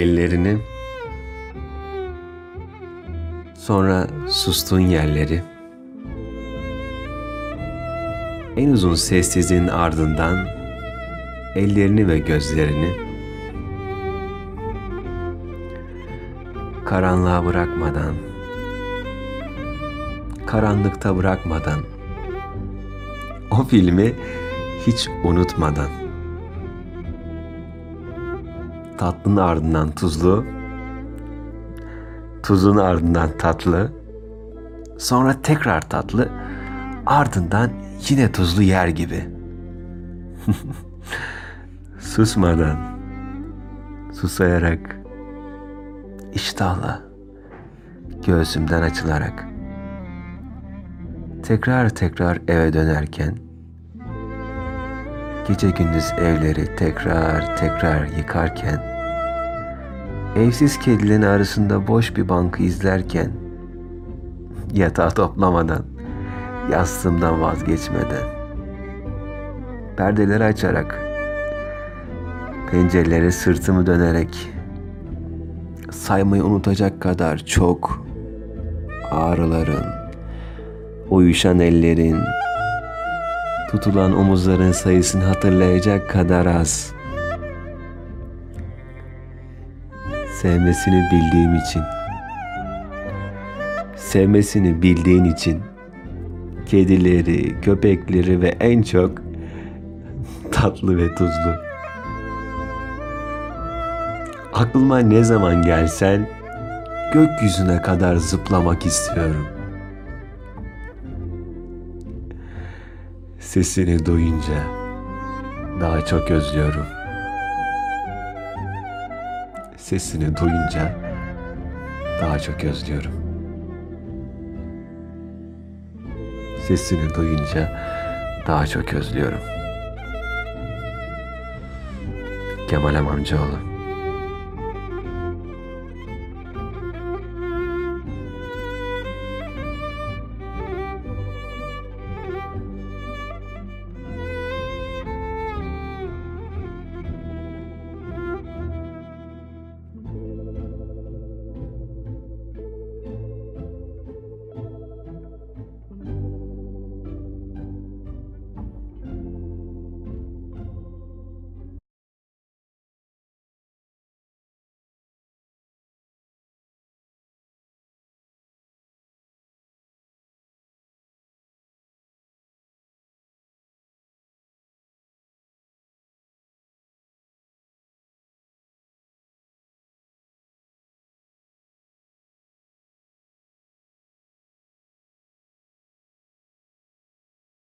ellerini, sonra sustuğun yerleri, en uzun sessizliğin ardından ellerini ve gözlerini karanlığa bırakmadan, karanlıkta bırakmadan, o filmi hiç unutmadan, tatlının ardından tuzlu, tuzun ardından tatlı, sonra tekrar tatlı, ardından yine tuzlu yer gibi. Susmadan, susayarak, iştahla, göğsümden açılarak, tekrar tekrar eve dönerken, gece gündüz evleri tekrar tekrar yıkarken, evsiz kedilerin arasında boş bir bankı izlerken, yatağı toplamadan, yastığımdan vazgeçmeden, perdeleri açarak, pencerelere sırtımı dönerek, saymayı unutacak kadar çok ağrıların, uyuşan ellerin, tutulan omuzların sayısını hatırlayacak kadar az. Sevmesini bildiğim için, sevmesini bildiğin için, kedileri, köpekleri ve en çok tatlı ve tuzlu. Aklıma ne zaman gelsen gökyüzüne kadar zıplamak istiyorum. Sesini duyunca daha çok özlüyorum. Sesini duyunca daha çok özlüyorum. Sesini duyunca daha çok özlüyorum. Kemal Amamcıoğlu